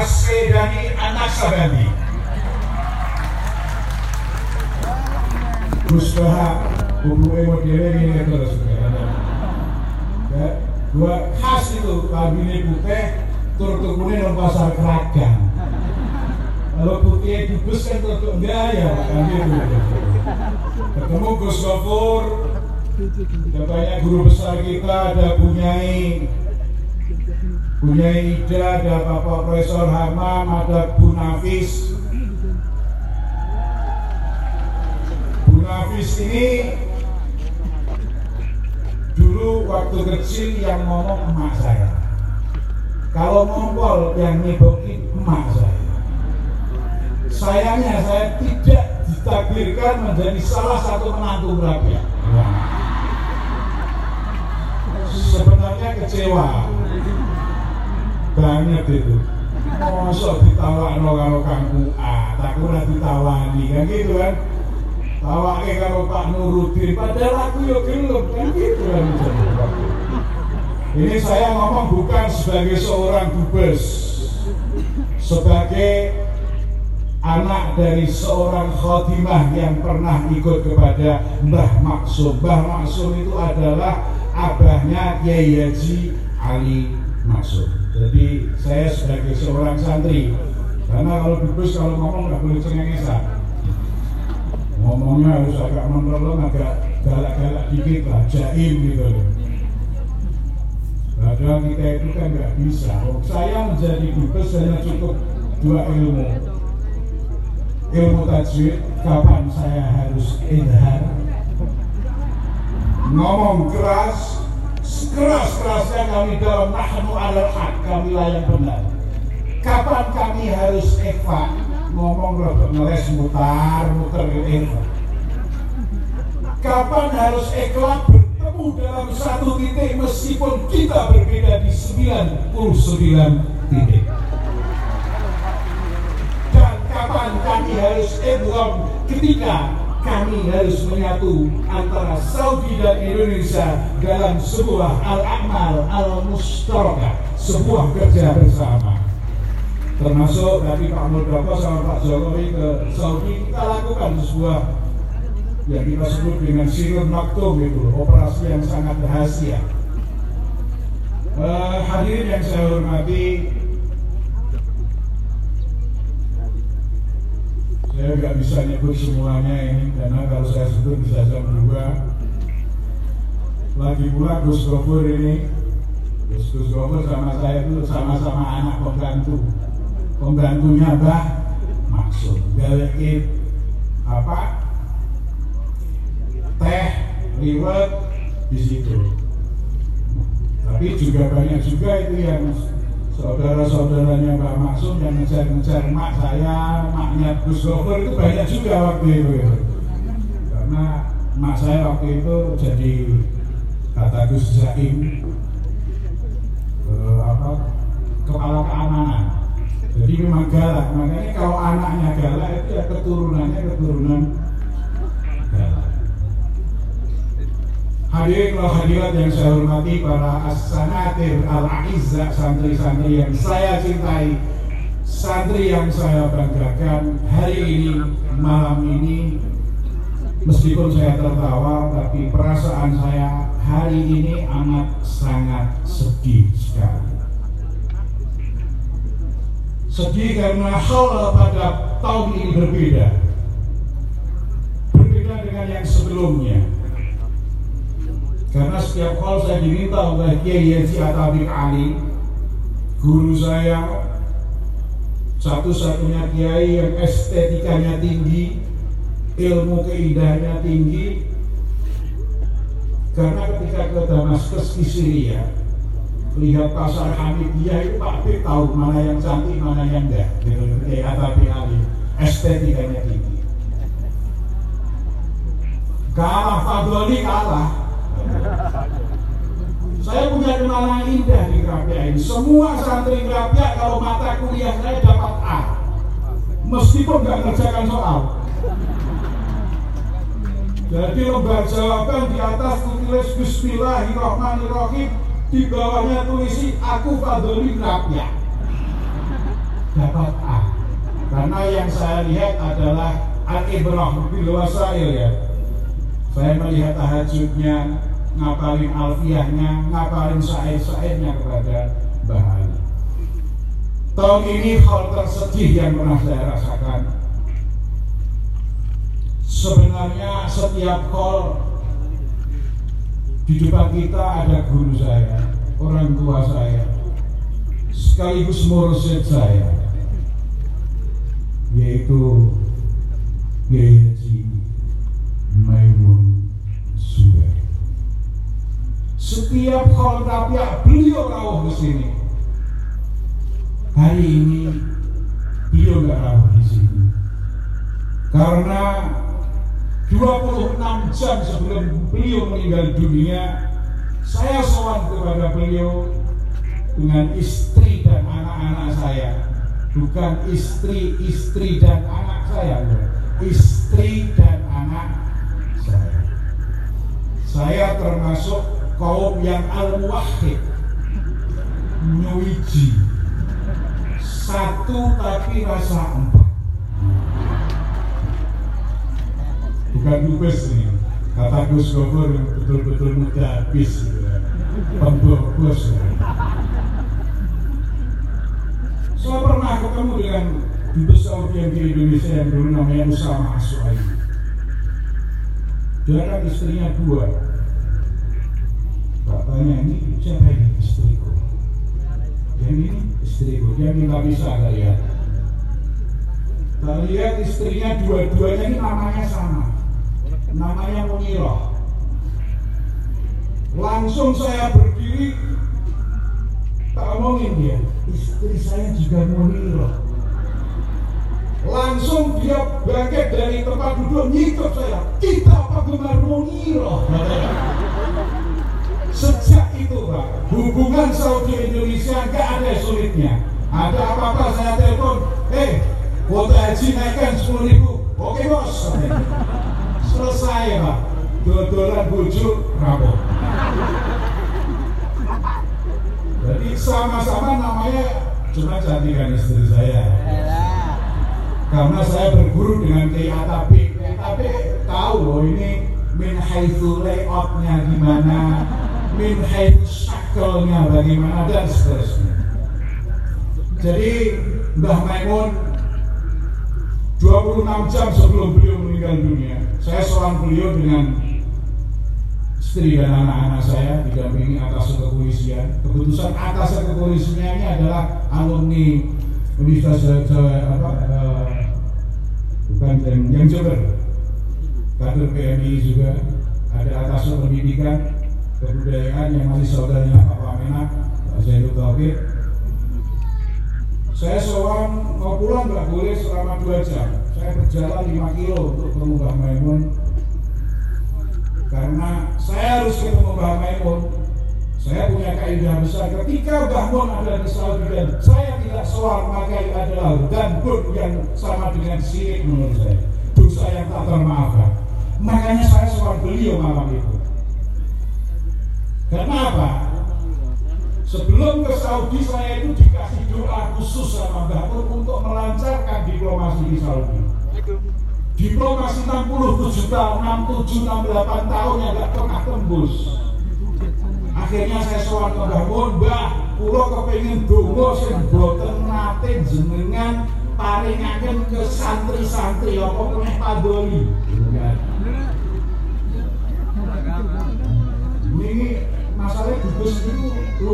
As-Sedani An-Naksabandi. Gus Baha, bubuke modelnya ini terus. Dua khas itu kabine putih, tur tukune nang pasar keragang. Kalau putih dibus kan tutup enggak ya, kan gitu. Ketemu Gus Gofur, ada banyak guru besar kita, ada Bunyai, Bunyai Ida, ada Bapak Profesor Hamam, ada Bu Nafis. Bu Nafis ini dulu waktu kecil yang ngomong emak saya. Kalau ngompol yang nyebokin emak saya. Sayangnya saya tidak ditakdirkan menjadi salah satu menantu rakyat. Sebenarnya kecewa banget itu. Masa ditawakno karo Kang A, tak ora ditawani kan gitu kan. Tawake karo Pak Nuruddin, padahal aku yo gelem kan gitu kan. Ini saya ngomong bukan sebagai seorang dubes, sebagai anak dari seorang khotimah yang pernah ikut kepada Mbah Maksum. Mbah Maksum itu adalah abahnya Kiai Haji Ali Maksum. Jadi saya sebagai seorang santri, karena kalau dubes kalau ngomong nggak boleh cengengesan. Ngomongnya harus agak menolong, agak galak-galak dikit lah, jaim gitu loh. Padahal kita itu kan nggak bisa. Saya menjadi dubes hanya cukup dua ilmu, ilmu tajwid kapan saya harus idhar ngomong keras keras-kerasnya kami dalam nahnu alal haq kami yang benar. Kapan kami harus eva? Ngomong rada ngeles mutar muter eva. Kapan harus ikhlas bertemu dalam satu titik meskipun kita berbeda di 99 titik? Kapan kami harus idgham ketika kami harus menyatu antara Saudi dan Indonesia dalam sebuah al-amal al-mustaraka sebuah kerja bersama. Termasuk tadi Pak Muldoko sama Pak Jokowi ke Saudi kita lakukan sebuah yang kita sebut dengan Sirun Maktum itu operasi yang sangat rahasia. Uh, hadirin yang saya hormati saya nggak bisa nyebut semuanya ini karena kalau saya sebut bisa jam dua. Lagi pula Gus Gofur ini Gus Gus Gofur sama saya itu sama-sama anak pembantu. Pembantunya Bah maksud galekin apa? Teh liwet di situ. Tapi juga banyak juga itu yang saudara-saudaranya Mbak Maksum yang ngejar-ngejar mak saya, maknya Gus Gofur itu banyak juga waktu itu ya. Karena mak saya waktu itu jadi kata Gus Zaim eh, apa kepala keamanan. Jadi memang galak, makanya kalau anaknya galak itu ya keturunannya keturunan galak. Hadirin wa hadirat yang saya hormati para as-sanatir al-a'izzah santri-santri yang saya cintai santri yang saya banggakan hari ini malam ini meskipun saya tertawa tapi perasaan saya hari ini amat sangat sedih sekali. Sedih karena hal pada tahun ini berbeda. Berbeda dengan yang sebelumnya karena setiap hal saya diminta oleh Kiai Haji Atabik Ali guru saya satu-satunya kiai yang estetikanya tinggi ilmu keindahannya tinggi. Karena ketika ke Damaskus di Syria lihat pasar Hamidiyah itu Pak Bik tahu mana yang cantik mana yang enggak. Gitu Kiai Atabik Ali estetikanya tinggi. Kalah Fadli kalah saya punya kenangan indah di Krapia ini. Semua santri Krapia kalau mata kuliah saya dapat A. Meskipun nggak ngerjakan soal. Jadi lembar jawaban di atas tulis Bismillahirrahmanirrahim di bawahnya tulisi aku Fadli Krapia. dapat A karena yang saya lihat adalah al-ibrah bil wasail ya saya melihat tahajudnya ngapalin alfiahnya ngapalin syair-syairnya kepada Mbah tahun ini hal tersedih yang pernah saya rasakan. Sebenarnya setiap hal di depan kita ada guru saya orang tua saya sekaligus mursyid saya yaitu Kiai Setiap hal rapiak beliau rawuh ke sini. Hari ini beliau nggak rawuh di sini. Karena 26 jam sebelum beliau meninggal dunia, saya sowan kepada beliau dengan istri dan anak-anak saya bukan istri, istri dan anak saya istri dan anak saya saya termasuk kaum yang al-muwahid nyuwiji satu tapi rasa empat bukan dubes ini kata Gus Gobor yang betul-betul muda habis gitu ya. ya. Saya pernah ketemu dengan dubes Saudi yang di Indonesia yang dulu namanya Usama Asuai. Dia kan istrinya dua. Dia minta bisa. Kita lihat istrinya dua-duanya ini namanya sama. Namanya Munirah. Langsung saya berdiri tak omongin dia istri saya juga Munirah langsung dia bangkit dari tempat duduk nyikut saya kita penggemar Munirah sejak itu Pak hubungan Saudi Indonesia nggak ada sulitnya ada apa-apa saya telepon eh kuota haji naikkan 10 ribu oke bos selesai Pak dodolan bujuk rabot jadi sama-sama namanya cuma cantikan istri saya. Karena saya berguru dengan Kiai Atapi. Tapi tahu loh ini min haitsu layoutnya gimana, min haitsu bagaimana dan seterusnya. Jadi Mbah Maimun 26 jam sebelum beliau meninggal dunia, saya seorang beliau dengan istri dan anak-anak saya didampingi atas kepolisian. Keputusan atas kepolisian ini adalah alumni Universitas Jawa apa uh, bukan yang, yang Jember, kader PMI juga ada atas pendidikan kebudayaan yang masih saudaranya Pak Wamena, Pak Zainul Taufik. Saya seorang mau pulang nggak boleh selama dua jam. Saya berjalan 5 kilo untuk ke Mbah Maimun. Karena saya harus ketemu Mbah Maimun. Saya punya kaidah besar. Ketika Mbah Mun ada di Saudi saya tidak soal maka adalah dan pun yang sama dengan sirik menurut saya. Dosa yang tak termaafkan makanya saya soal beliau malam itu. Kenapa sebelum ke Saudi saya itu dikasih doa khusus sama Mun untuk melancarkan diplomasi di Saudi diplomasi 67 tahun, 67, 68 tahun yang gak pernah tembus. Akhirnya saya soal ke Mbah Mun, Mbah, kula kepengin donga sing boten nate jenengan paringaken ke santri-santri apa meneh padoli.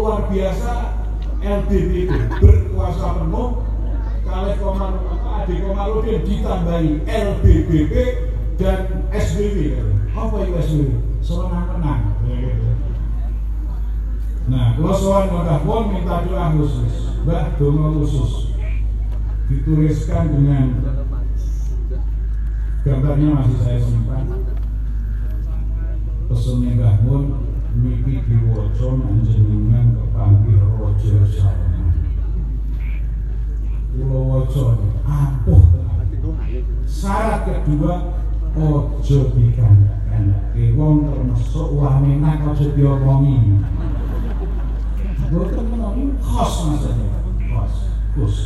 Luar biasa LBB berkuasa penuh. Kali komando Ade Komarudin ditambahi LBBP dan SBW apa itu SBW? Sewenang-wenang Nah, kalau soal Mbah pun minta doa khusus Mbah doa khusus. Dituliskan dengan Gambarnya masih saya simpan. Pesennya Mbah Mun Miki diwoco manjenengan kepanggil rojo salman. Pulau Woco ampuh syarat kedua ojo dikandak-kandake wong termasuk wamena ojo diomongi. Boten menawi khos maksudnya khos khos.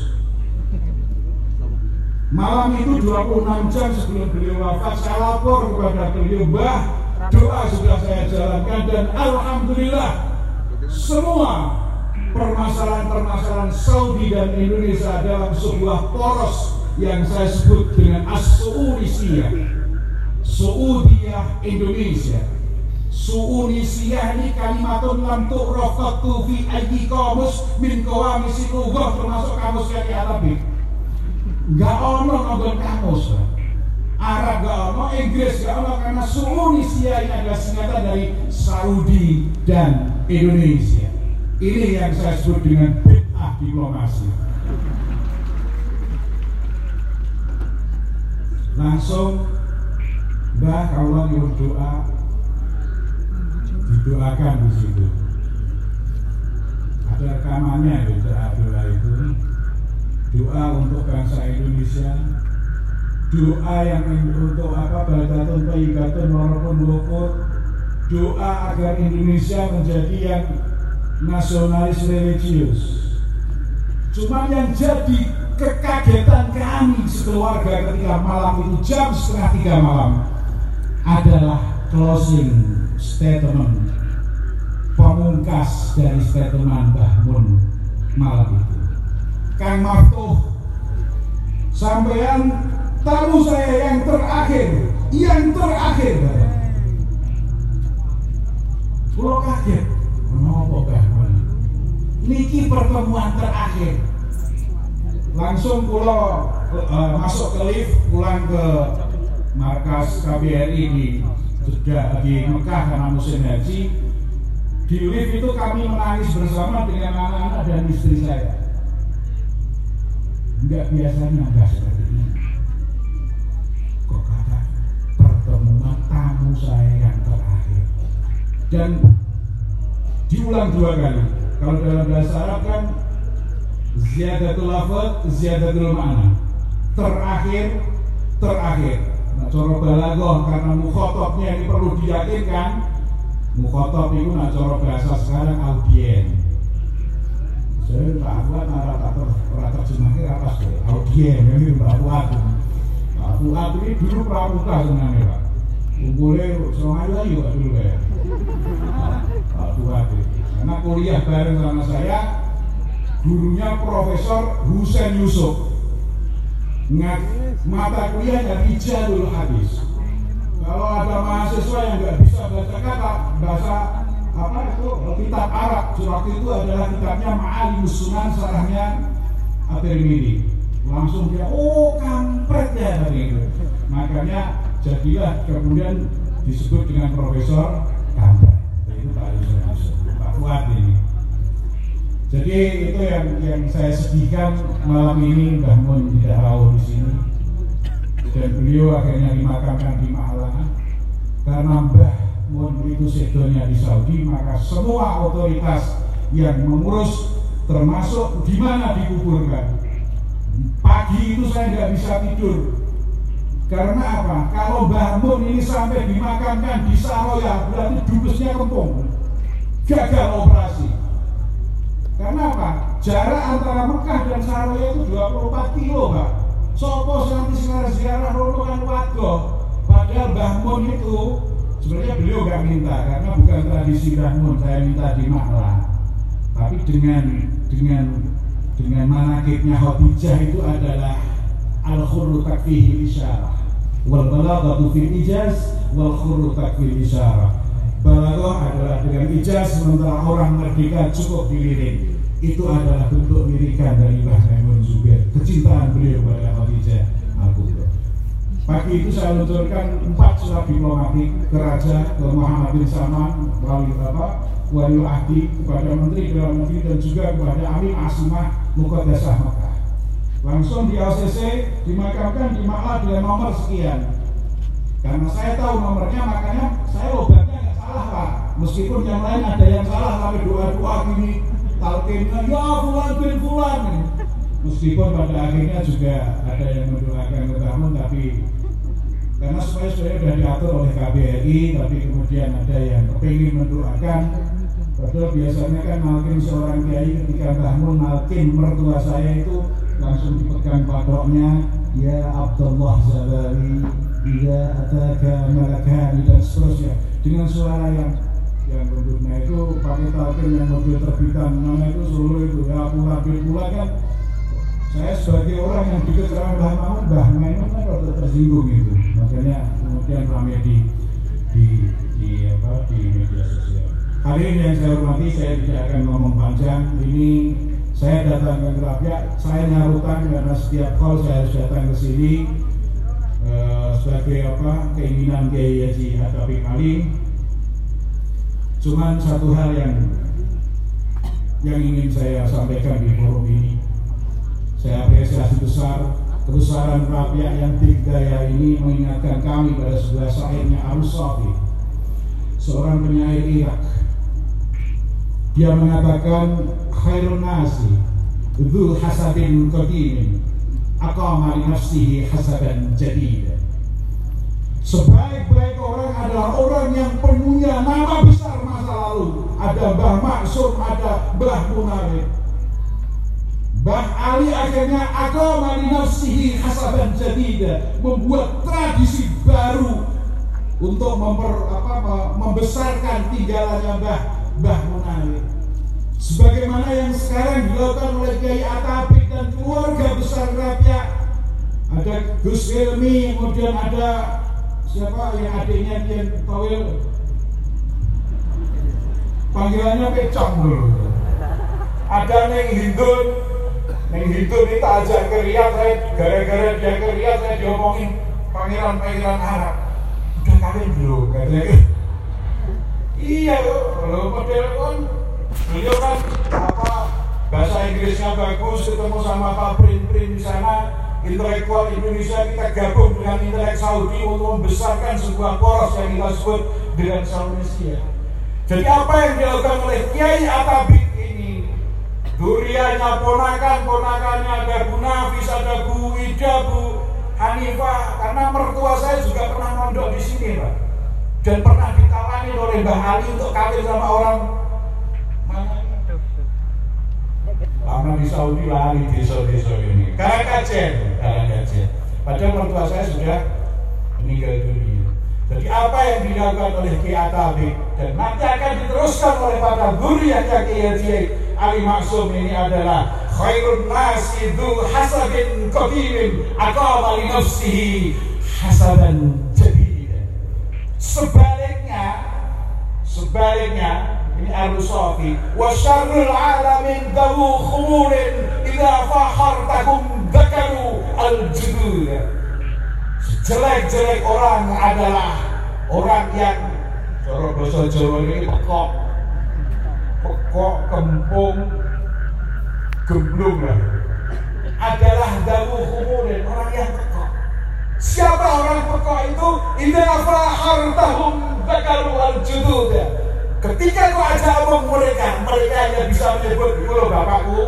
Malam itu 26 jam sebelum beliau wafat saya lapor kepada beliau Mbah doa sudah saya jalankan dan Alhamdulillah semua permasalahan-permasalahan Saudi dan Indonesia dalam sebuah poros yang saya sebut dengan As-Suudiyah Saudiyah Indonesia. Suunisiyah ini kalimatun lam tu'rafatu fi ayyi kamus min kawamisi termasuk kamus yang Arabi Gak ono nonton kamus Arab gak ono, Inggris gak ono karena Indonesia ini adalah singkatan dari Saudi dan Indonesia. Ini yang saya sebut dengan bid'ah diplomasi. Langsung Mbah kalau nyuruh doa didoakan di situ. Ada rekamannya di doa itu doa untuk bangsa Indonesia doa yang untuk apa? Badatun tayyibatun walaupun wukur doa agar Indonesia menjadi yang nasionalis religius. Cuma yang jadi kekagetan kami sekeluarga ketika malam itu jam setengah tiga malam adalah closing statement pemungkas dari statement Mbah Mun malam itu. Kang Marto sampean tamu saya yang terakhir yang terakhir. Pulau kaget. Kenapa kan Niki pertemuan terakhir. Langsung pulau uh, masuk ke lift Pulang ke markas KBRI di Jeddah di Mekah karena musim haji. Di lift itu kami menangis bersama dengan anak-anak dan istri saya. Enggak biasanya seperti saya yang terakhir. Dan diulang dua kali. Kalau dalam bahasa Arab kan ziyadatul lafad, ziyadatul ma'na. Terakhir, terakhir. Nah, coro balagoh karena mukhotobnya ini perlu diyakinkan. Mukhotob itu nah coro bahasa sekarang audien saya Pak Fuad nara tak pernah terjemahkan apa sih audien ini Pak Fuad Pak Fuad ini dulu pramuka sebenarnya Pak kumpulnya sama aja juga dulu ya Pak Fuad karena kuliah bareng sama saya gurunya Profesor Husain Yusuf. Ngat, mata kuliahnya dulu habis. Kalau ada mahasiswa yang nggak bisa baca kata bahasa apa itu kitab Arab waktu itu adalah kitabnya Ma'ali Sunan sarahnya At-Tirmidzi langsung dia oh kampret ya tadi itu. Makanya jadilah kemudian disebut dengan profesor kampret itu Pak Yusuf Pak Fuad ini. Jadi itu yang yang saya sedihkan malam ini Mbah Mun tidak tahu di sini. Dan beliau akhirnya dimakamkan di Malang. Karena Mbah mohon itu sedonya di Saudi maka semua otoritas yang mengurus termasuk di mana dikuburkan. Pagi itu saya nggak bisa tidur karena apa? Kalau Mbah Mun ini sampai dimakamkan di Saroya berarti dubesnya kempung gagal operasi. Karena apa? Jarak antara Mekah dan Saroya itu 24 kilo Pak. Sopo nanti sekarang ziarah rono kan Padahal Mbah Mun itu sebenarnya beliau gak minta karena bukan tradisi Rahmun saya minta di Makla tapi dengan dengan dengan manakibnya Khadijah itu adalah al khurru takfihi isyarah wal balaghatu fil ijaz wal khurru takfihi isyarah. Balaghah adalah dengan ijaz sementara orang merdeka cukup dilirik. Itu adalah bentuk lirikan dari Mbah Maimun Zubair. Kecintaan beliau kepada Khadijah al-Kubra Pagi itu saya luncurkan empat surat diplomatik ke Raja, ke Muhammad bin Salman, wali Bapak, wali ahdi, kepada Menteri Dalam Negeri dan juga kepada Alim Asimah Mukaddasah Makkah. Langsung di ACC dimakamkan di Makkah dengan nomor sekian. Karena saya tahu nomornya makanya saya obatnya nggak salah Pak. Meskipun yang lain ada yang salah tapi doa-doa gini talqinnya ya fulan bin fulan. Meskipun pada akhirnya juga ada yang mendoakan ke tapi karena supaya sudah sudah diatur oleh KBRI tapi kemudian ada yang kepingin mendoakan padahal biasanya kan malkin seorang kiai ketika bangun malkin mertua saya itu langsung dipegang patoknya ya Abdullah Zabari Ida ataka malakani dan seterusnya. Dengan suara yang yang lembutnya itu pakai talkin yang mobil terbitan. Mana itu solo itu. Ya pula pula kan. Saya sebagai orang yang dekat sama Mbah Mamun, Mbah Mamun kan rada tersinggung itu. Makanya kemudian ramai di di di apa di media sosial. Hari ini yang saya hormati saya tidak akan ngomong panjang. Ini saya datang ke Kerapia saya nyarukan karena setiap call saya harus datang ke sini uh, sebagai apa keinginan Kiai Haji Hadapi Kali cuman satu hal yang yang ingin saya sampaikan di forum ini saya apresiasi besar kebesaran rakyat yang Daya ini mengingatkan kami pada sebuah syairnya Arus Safi, seorang penyair Irak. Dia mengatakan khairun nasi dzu hasabin qadimin aqama li nafsihi hasaban jadida. Sebaik-baik orang adalah orang yang punya nama besar masa lalu. Ada Mbah Maksum, ada Mbah Munarif Bang Ali akhirnya agama nafsihi hasaban jadida membuat tradisi baru untuk memper, apa, membesarkan tinggalannya Mbah Mbah Munawir. Sebagaimana yang sekarang dilakukan oleh Kiai Atabik dan keluarga besar Rakyat. Ada Gus Ilmi, kemudian ada siapa yang adiknya Kian Tawil panggilannya Pecong dulu. Ada Neng Hindun, Neng hidup itu ajak ke Riyadh saya gara-gara dia ke Riyadh saya diomongin pangeran-pangeran Arab. Udah kawin belum katanya. Iya kalau model kan beliau kan apa bahasa Inggrisnya bagus ketemu sama Pak Prin Prin di sana intelektual Indonesia kita gabung dengan intelek Saudi untuk membesarkan sebuah poros yang kita sebut dengan Saudi Jadi apa yang dilakukan oleh Kiai Atabik Duriannya ponakan, ponakannya ada Bu Nafis, ada Bu Ida, Bu Hanifah. Karena mertua saya juga pernah mondok di sini, Pak. Dan pernah ditawani oleh Mbah Ali untuk kawin sama orang mana? Lama di Saudi lari desa-desa ini. Karakajen, Karakajen. Padahal mertua saya sudah meninggal dunia. Jadi apa yang dilakukan oleh Ki Atabi dan nanti akan diteruskan oleh para yang Ki Ali Maksum ini adalah khairun nasi du hasabin qadimin aqama li nafsihi hasaban jadid. Sebaliknya sebaliknya ini Al-Sofi wa syarrul alamin dawu khumurin idza fakhartakum dakaru al-judud jelek-jelek orang adalah orang yang cara bahasa Jawa ini pekok. Pekok kempung gemblung lah. Adalah dawu kau ajak omong mereka mereka hanya bisa menyebut loh bapakku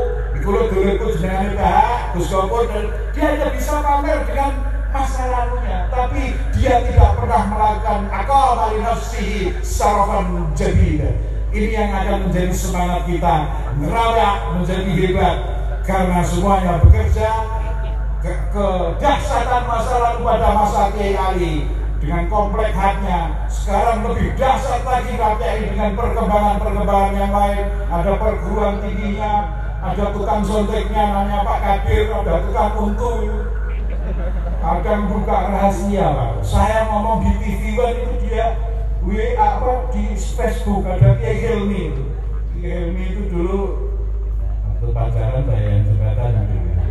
loh dulurku jenengan Pak Gus Gopur dan dia hanya bisa pamer dengan masa lalunya. Tapi dia tidak pernah melakukan akal dari nafsihi sarafan jadid. Ini yang akan menjadi semangat kita. Ngerawat menjadi hebat karena semuanya bekerja ke kedahsyatan masa lalu pada masa Kiai Ali dengan komplek hatnya sekarang lebih dahsyat lagi KPI dengan perkembangan-perkembangan yang lain ada perguruan tingginya ada tukang sonteknya namanya Pak Kadir ada tukang untung akan buka rahasia lah. Saya ngomong di TV One itu dia WA apa di Facebook ada Kiai Helmi itu. Kiai Helmi itu dulu waktu pacaran saya jembatan dulu.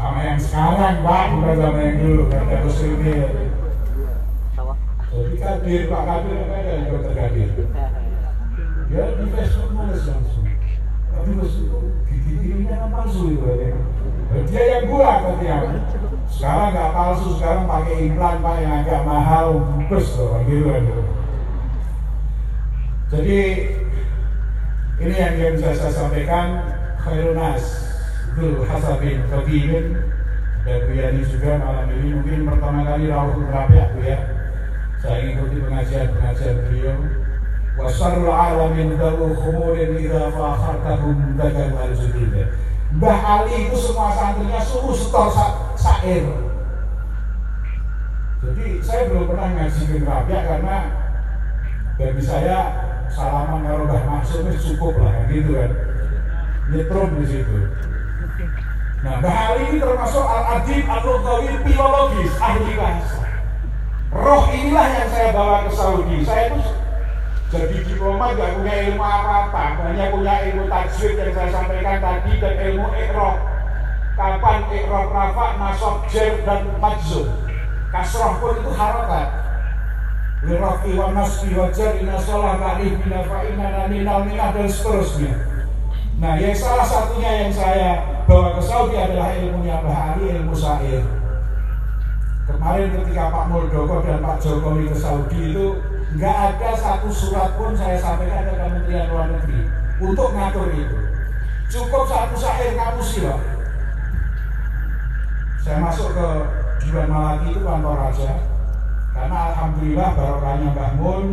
Sama yang sekarang Pak, bukan sama yang dulu kata Gus Helmi. Jadi kadir Pak Kadir apa ada yang terkadir. Dia di Facebook nulis langsung. Tapi gigi-giginya kan palsu itu ya. Dia yang buat yang sekarang nggak palsu sekarang pakai implan pak yang agak mahal bus loh gitu gitu. Jadi ini yang yang bisa saya sampaikan khairunas itu hasabin kabimin dan Bu Yani juga malam ini mungkin pertama kali rawuh berapa ya Bu ya saya ikuti pengajian-pengajian beliau wasarul alamin dawu khumurin idha fakhartahum dagal al Mbah Ali itu semua santrinya suruh setor sa sair. Jadi saya belum pernah ngaji ke Rabia karena bagi saya salaman kalau Mbah Maksum itu cukup lah gitu kan. Nyetrum di situ. Nah, Mbah Ali ini termasuk al-adib al-lughawi filologis, ahli bahasa. Roh inilah yang saya bawa ke Saudi. Saya itu jadi diplomat gak punya ilmu apa-apa, hanya punya ilmu tajwid yang saya sampaikan tadi dan ilmu ikroh. Kapan ikroh rafa, nasab, jer, dan majzum. Kasroh pun itu harokat. Lirofi wa nasbi wa jar inna sholah lari bina fa'ina naninal minah dan seterusnya. Nah yang salah satunya yang saya bawa ke Saudi adalah ilmunya Bahari, ilmu syair. Kemarin ketika Pak Muldoko dan Pak Jokowi ke Saudi itu nggak ada satu surat pun saya sampaikan ke Kementerian Luar Negeri untuk ngatur itu. Cukup satu syair sih loh. Saya masuk ke Diwan Malaki itu kantor raja, karena alhamdulillah barokahnya Mbah Mun,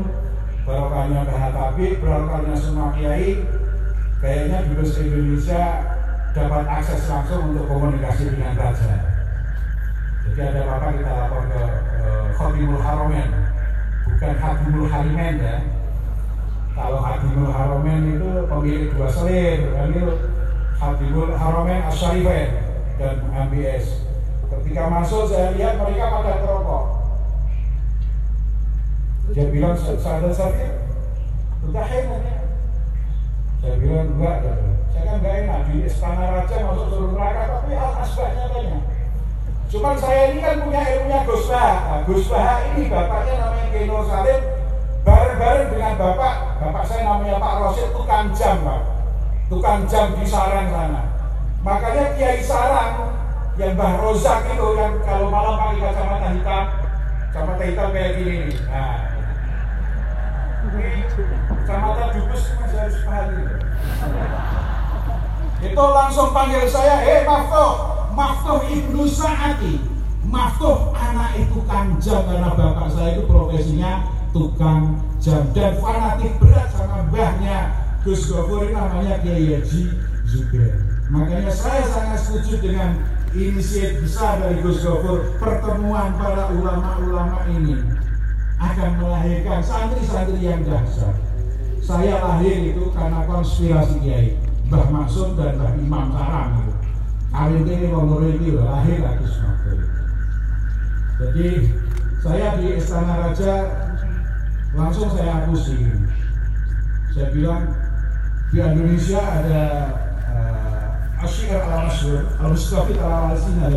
barokahnya Mbah Hatabib, barokahnya semua kiai, kayaknya Dubes Indonesia dapat akses langsung untuk komunikasi dengan raja. Jadi ada apa kita lapor ke uh, Khotimul Haromen bukan Hadimul Harimen ya. Kalau Hadimul Haromen itu pemilik dua selir kan itu Hadimul Haromen Asyarifen dan MBS ketika masuk saya lihat mereka pada terokok dia bilang saya saya udah enak ya saya bilang enggak gitu. saya kan enggak enak di istana raja masuk surga neraka tapi al asbahnya banyak Cuman saya ini kan punya ilmunya Gus Baha. Nah, Gus ini bapaknya namanya Keno Salim. Bareng-bareng dengan bapak, bapak saya namanya Pak Rosid tukang jam pak. Tukang jam di sarang sana. Makanya Kiai Sarang yang Mbah Rozak itu yang kalau malam pakai kacamata hitam, kacamata hitam kayak gini nih. Nah, ini kacamata dubes masih harus paham Itu langsung panggil saya, eh Mafto, Maftuh Ibnu Sa'ati Maftuh anak itu tukang jam karena bapak saya itu profesinya tukang jam. Dan fanatik berat sama mbahnya Gus Gofur namanya Kiai Haji Zubair. Makanya saya sangat setuju dengan inisiatif besar dari Gus Gofur pertemuan para ulama-ulama ini akan melahirkan santri-santri yang dahsyat saya lahir itu karena konspirasi Kiai Mbah Maksum dan Mbah Imam Sarang gitu kawin ini wong ini lahir lagi semakin jadi saya di istana raja langsung saya akusi saya bilang di Indonesia ada uh, Asyir al-Masyur al-Mustafid al-Alsina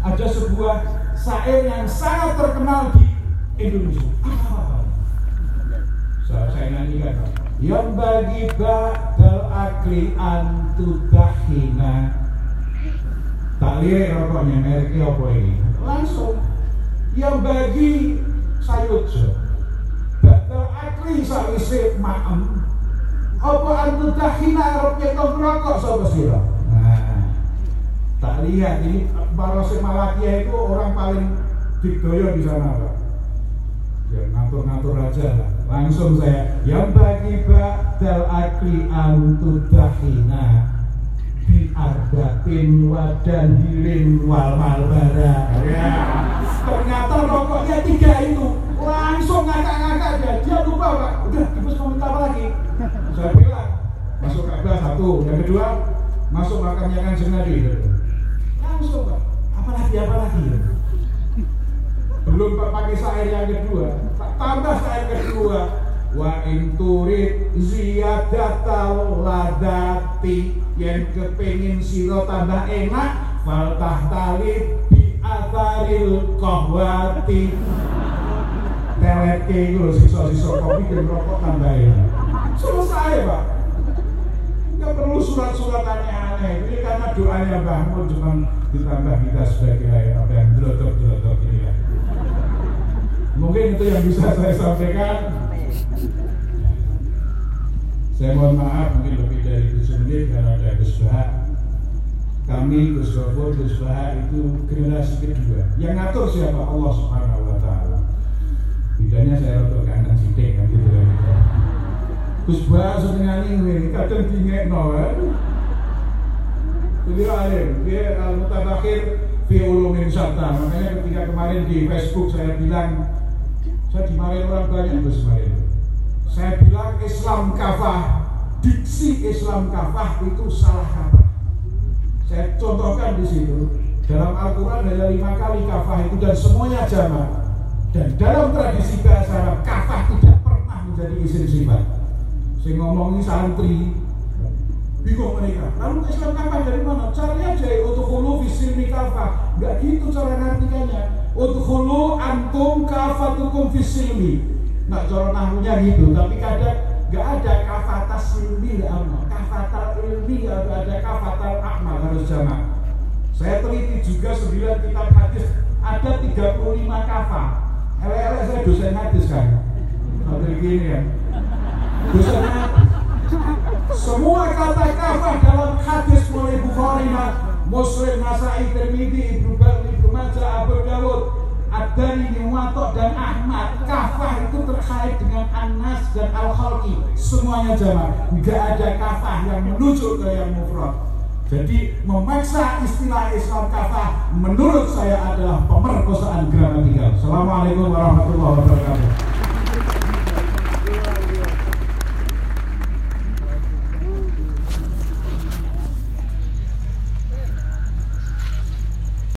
ada sebuah syair yang sangat terkenal di Indonesia. Apa? saya, saya nyanyikan yang bagi ba'dal akli antudahina tak lihat rokoknya mereknya apa ini? Langsung. Yang bagi sayujo bakal akli sawise maem. Apa antu dahina arep nyetok rokok sapa sira nah tak lihat ini Barose Malakia itu orang paling digoyo di sana Pak ya ngatur-ngatur aja. Langsung saya yang bagi bakal akli antu dahina arbatin wadan hiling wal malbara. Ya. Ternyata rokoknya tiga itu. Langsung ngakak-ngakak dia. Dia lupa pak udah terus mau minta apa lagi? Saya bilang masuk kabel satu. Yang kedua masuk makamnya kan senadi langsung pak apa lagi apa lagi belum pak pakai sair yang kedua tambah sair kedua. Wa inturid ziyadatal ladati. Yang kepingin siro tambah enak fal tahtali bi atharil kohwati. Teleke itu sisa-sisa kopi dan rokok tambah enak. Selesai pak. Nggak perlu surat-surat aneh-aneh. Ini karena doanya Mbah Mun cuma ditambah kita sebagai apa yang gelotok-gelotok ini mungkin itu yang bisa saya sampaikan saya mohon maaf mungkin lebih dari 7 menit karena ada Gus Kami Gus Gofur, Gus itu generasi kedua. Yang ngatur siapa? Allah Subhanahu wa taala. Bedanya saya rotok kanan sidik kan gitu kan. Gus Baha senengane ngene, kadang dingekno kan. beliau alim dia al ulumin syarta makanya ketika kemarin di Facebook saya bilang saya dimarahin orang banyak terus kemarin saya bilang Islam kafah diksi Islam kafah itu salah kata. Saya contohkan di situ dalam Al-Quran hanya lima kali kafah itu dan semuanya jamak. Dan dalam tradisi bahasa Arab kafah tidak pernah menjadi isim sifat. Saya ngomongin santri bingung mereka. Lalu Islam kafah dari mana? Cari aja untuk hulu fisilmi kafah. Nggak gitu cara ngartikannya. Untuk hulu antum kafatukum fisilmi nggak cara nahunya gitu tapi kadang nggak ada kafatas silmi amal kafatal ilmi nggak ada kafatal amal harus jamak saya teliti juga 9 kitab hadis ada 35 kafah. Ele-ele saya dosen hadis kan. Sampai gini ya dosen hadis semua kata kafah dalam hadis mulai Bukhari, Muslim, Nasai, Tirmidzi, Ibnu Ibnu Majah, Abu Dawud, Ad-Dari, Muwatta dan Ahmad. Kafah itu terkait dengan Anas dan Al-Khalqi. Semuanya jamaah. Enggak ada kafah yang menuju ke yang mufrad. Jadi memaksa istilah Islam kafah menurut saya adalah pemerkosaan gramatikal. Assalamualaikum warahmatullahi wabarakatuh.